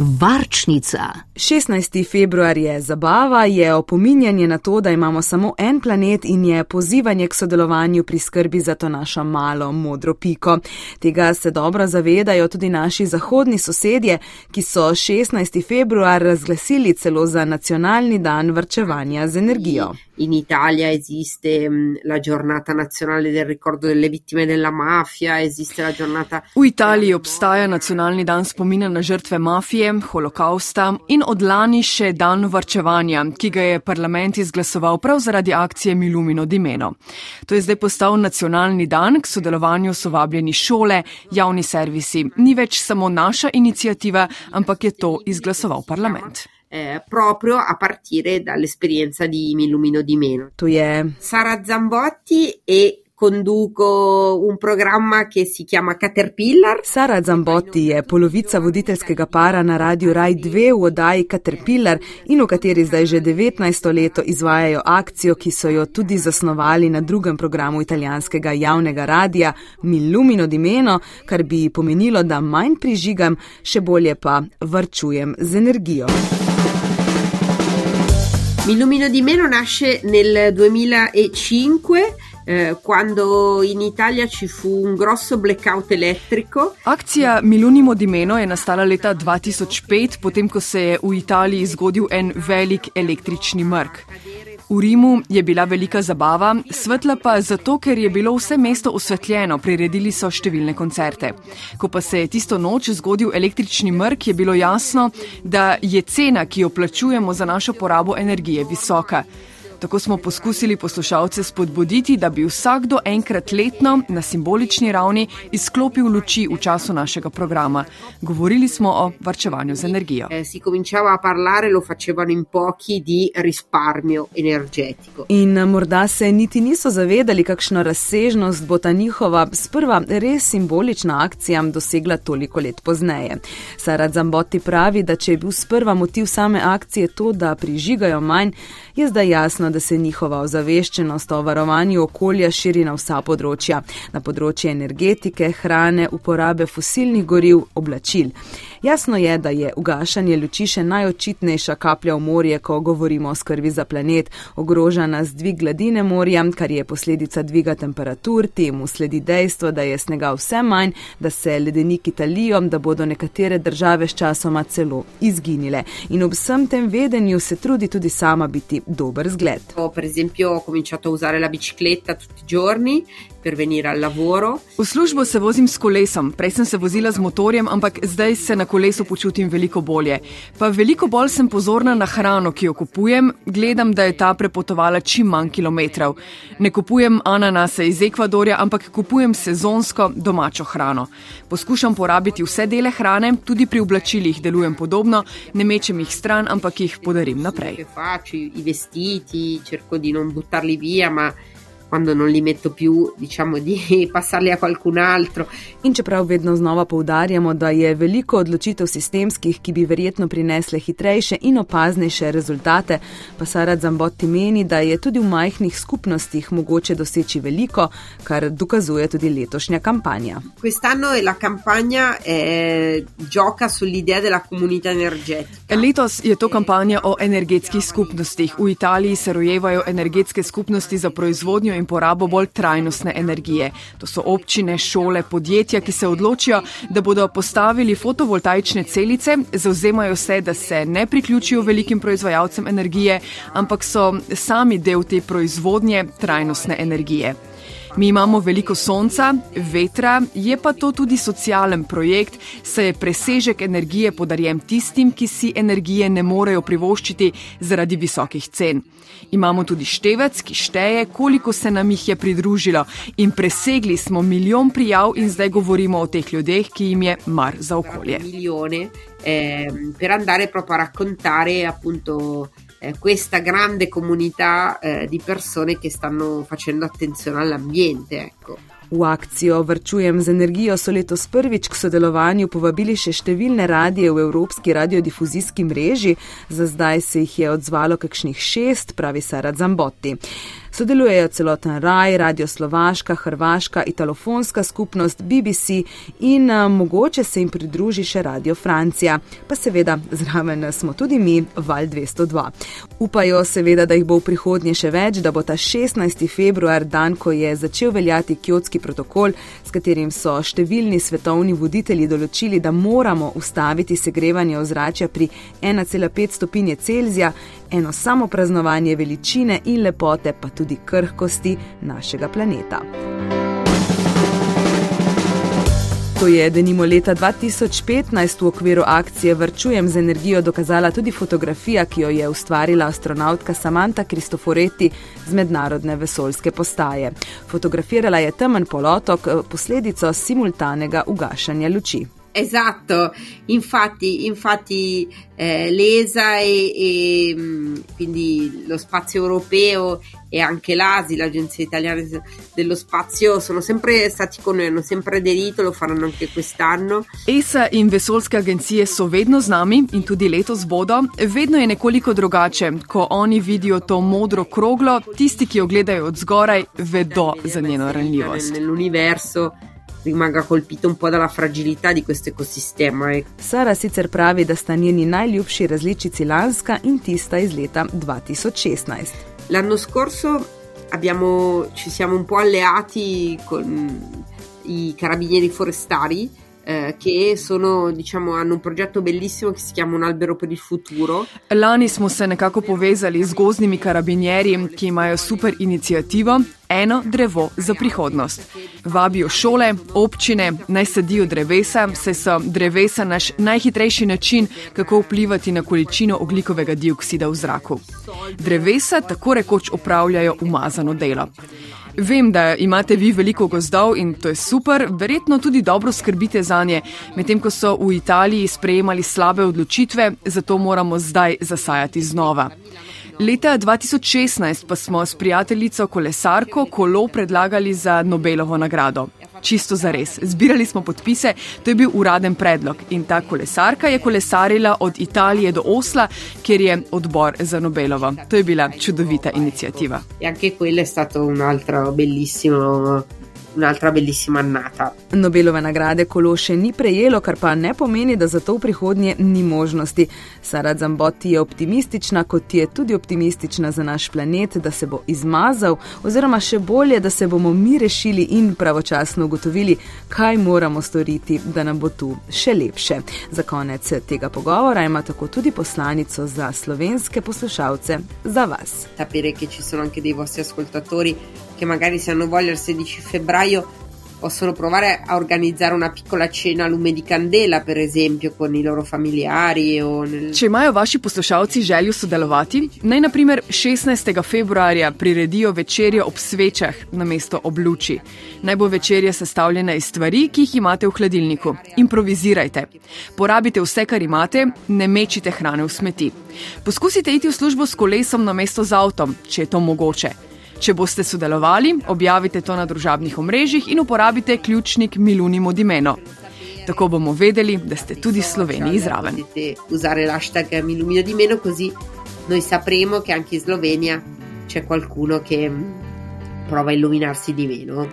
Varčnica. 16. februar je zabava, je opominjanje na to, da imamo samo en planet in je pozivanje k sodelovanju pri skrbi za to našo malo modro piko. Tega se dobro zavedajo tudi naši zahodni sosedje, ki so 16. februar razglasili celo za nacionalni dan vrčevanja z energijo. In Italia esiste mm, la giornata nazionale del ricordo delle vittime della mafia, esiste la giornata. V Italiji obstaja nacionalni dan spomina na žrtve mafije, holokausta in od lani še dan varčevanja, ki ga je parlament izglasoval prav zaradi akcije Milumino Dimeno. To je zdaj postal nacionalni dan, k sodelovanju so vabljeni šole, javni servisi. Ni več samo naša inicijativa, ampak je to izglasoval parlament eh, proprio a partire dall'esperienza di Mi illumino di meno. Tu è Sara Zambotti e conduco un programma che si chiama Caterpillar. Sara Zambotti je polovica voditeljskega para na radiju Raj 2 v oddaji Caterpillar in v kateri zdaj že 19. leto izvajajo akcijo, ki so jo tudi zasnovali na drugem programu italijanskega javnega radija Milumino di Meno, kar bi pomenilo, da manj prižigam, še bolje pa vrčujem z energijo. Mi illumino di meno nasce nel 2005 eh, quando in Italia ci fu un grosso blackout elettrico. Akcija Milunimo di meno je nastala leta 2005, potem ko se je v Italiji zgodil en velik električni mrk. V Rimu je bila velika zabava, svetla pa zato, ker je bilo vse mesto osvetljeno, priredili so številne koncerte. Ko pa se je tisto noč zgodil električni mrk, je bilo jasno, da je cena, ki jo plačujemo za našo porabo energije, visoka. Tako smo poskusili poslušalce spodbuditi, da bi vsakdo enkrat letno na simbolični ravni izklopil luči v času našega programa. Govorili smo o varčevanju z energijo. Eh, si cominciava a parlare, lo facevano in pochi di risparmio energetico. In morda se niti niso zavedali, kakšno razsežnost bo ta njihova sprva res simbolična akcija dosegla toliko let pozneje. Sara Zamboti pravi, da če je bil sprva motiv same akcije to, da prižigajo manj, je zdaj jasno, da se njihova ozaveščenost o varovanju okolja širi na vsa področja, na področje energetike, hrane, uporabe fosilnih goriv, oblačil. Jasno je, da je ugašanje luči še najočitnejša kaplja v morje, ko govorimo o skrbi za planet, ogroža nas dvig gladine morja, kar je posledica dviga temperatur, temu sledi dejstvo, da je snega vse manj, da se ledeniki talijo, da bodo nekatere države s časoma celo izginile. In ob vsem tem vedenju se trudi tudi sama biti dober zgled. Per esempio, ho cominciato a usare la bicicletta tutti i giorni per venire al lavoro. V službo se vozim s kolesom, prej sem se vozila z motorjem, ampak zdaj se na kolesu počutim veliko bolje. Pa veliko bolj sem pozorna na hrano, ki jo kupujem, gledam, da je ta prepotovala čim manj kilometrov. Ne kupujem ananase iz Ekvadorja, ampak kupujem sezonsko domačo hrano. Poskušam porabiti vse dele hrane, tudi pri oblačilih delujem podobno, ne mečem jih stran, ampak jih podarim naprej. Faccio i vestiti, cerco di non buttarli via, ma quando non li metto più, diciamo di passarli a qualcun altro. In čeprav vedno znova poudarjamo, da je veliko odločitev sistemskih, ki bi verjetno prinesle hitrejše in opaznejše rezultate, pa Sara Zambotti meni, da je tudi v majhnih skupnostih mogoče doseči veliko, kar dokazuje tudi letošnja kampanja. Quest'anno la campagna eh, gioca sull'idea della comunità energetica. Letos je to kampanja o energetskih skupnostih. V Italiji se rojevajo energetske skupnosti za proizvodnjo in porabo bolj trajnostne energije. To so občine, šole, podjetja, ki se odločijo, da bodo postavili fotovoltaične celice, zauzemajo se, da se ne priključijo velikim proizvajalcem energije, ampak so sami del te proizvodnje trajnostne energije. Mi imamo veliko sonca, vetra, je pa to tudi socialen projekt, saj je presežek energije podarjen tistim, ki si energije ne morejo privoščiti zaradi visokih cen. Imamo tudi števec, ki šteje, koliko se nam jih je pridružilo in presegli smo milijon prijav in zdaj govorimo o teh ljudeh, ki jim je mar za okolje. Milione, eh, per andare proprio a raccontare appunto eh, questa grande comunità eh, di persone che stanno facendo attenzione all'ambiente. Ecco. V akcijo Vrčujem z energijo so letos prvič k sodelovanju povabili še številne radije v Evropski radiodifuzijski mreži, za zdaj se jih je odzvalo kakšnih šest, pravi Sara Zambotti. Sodelujejo celoten Raj, Radio Slovaška, Hrvaška, Italofonska skupnost, BBC in mogoče se jim pridruži še Radio Francija. Pa seveda zraven smo tudi mi, Val 202. Upajo seveda, da jih bo v prihodnje še več, da bo ta 16. februar dan, ko je začel veljati kjotski protokol, s katerim so številni svetovni voditelji določili, da moramo ustaviti segrevanje ozračja pri 1,5 stopinje Celzija, eno samo praznovanje veličine in lepote, pa tudi krhkosti našega planeta. To je denimo leta 2015 v okviru akcije Vrčujem z energijo dokazala tudi fotografija, ki jo je ustvarila astronautka Samantha Cristoforetti z mednarodne vesoljske postaje. Fotografirala je temen polotok, posledico simultanega ugašanja luči. Esatto, infatti, infatti eh, l'ESA e, e quindi lo spazio europeo e anche l'ASI, l'Agenzia Italiana dello Spazio, sono sempre stati con noi, hanno sempre aderito, lo faranno anche quest'anno. ESA in vesoljske agencije so vedno z nami in tudi letos bodo. Vedno je nekoliko drugače, ko oni vidijo to modro kroglo, tisti, ki jo gledajo od zgoraj, vedo za njeno ranljivost. Nell'universo rimanga colpito un po' dalla fragilità di questo ecosistema. Ecco. Sara sicer pravi, da sta njeni najljubši različici lanska in tista iz leta 2016. L'anno scorso abbiamo, ci siamo un po' alleati con i carabinieri forestali eh, che sono, diciamo, hanno un progetto bellissimo che si chiama Un albero per il futuro. Lani smo se nekako povezali z gozdnimi karabinjeri, ki imajo super inicijativo Eno drevo za prihodnost. Vabijo šole, občine, naj sadijo drevesa, saj so drevesa naš najhitrejši način, kako vplivati na količino oglikovega dioksida v zraku. Drevesa tako rekoč opravljajo umazano delo. Vem, da imate vi veliko gozdov in to je super, verjetno tudi dobro skrbite za nje, medtem ko so v Italiji sprejemali slabe odločitve, zato moramo zdaj zasajati znova. Leta 2016 pa smo s prijateljico kolesarko kolo predlagali za Nobelovo nagrado. Čisto za res. Zbirali smo podpise, to je bil uraden predlog in ta kolesarka je kolesarila od Italije do Osla, kjer je odbor za Nobelovo. To je bila čudovita inicijativa. E anche quello è stato un altro bellissimo un'altra bellissima annata. Nobelove nagrade kolo še ni prejelo, kar pa ne pomeni, da za to v prihodnje ni možnosti. Sara Zambotti je optimistična, kot je tudi optimistična za naš planet, da se bo izmazal, oziroma še bolje, da se bomo mi rešili in pravočasno ugotovili, kaj moramo storiti, da nam bo tu še lepše. Za konec tega pogovora ima tako tudi poslanico za slovenske poslušalce, za vas. Sapere, che ci sono anche dei vostri ascoltatori che magari se hanno voglia il 16 febbraio possono provare a organizzare una piccola cena a lume di candela, per esempio, con i loro familiari. Nel... Če imajo vaši poslušalci željo sodelovati, naj naprimer 16. februarja priredijo večerjo ob svečah na mesto ob luči. Naj bo večerja sestavljena iz stvari, ki jih imate v hladilniku. Improvizirajte. Porabite vse, kar imate, ne mečite hrane v smeti. Poskusite iti v službo s kolesom na mesto z avtom, če je to mogoče. Če boste sodelovali, objavite to na družabnih omrežjih in uporabite ključnik Miluni Modimeno. Tako bomo vedeli, da ste tudi Sloveniji zraven. Usare l'hashtag Milumino di meno, così noi sapremo che anche in Slovenia c'è qualcuno che prova a illuminarsi di meno.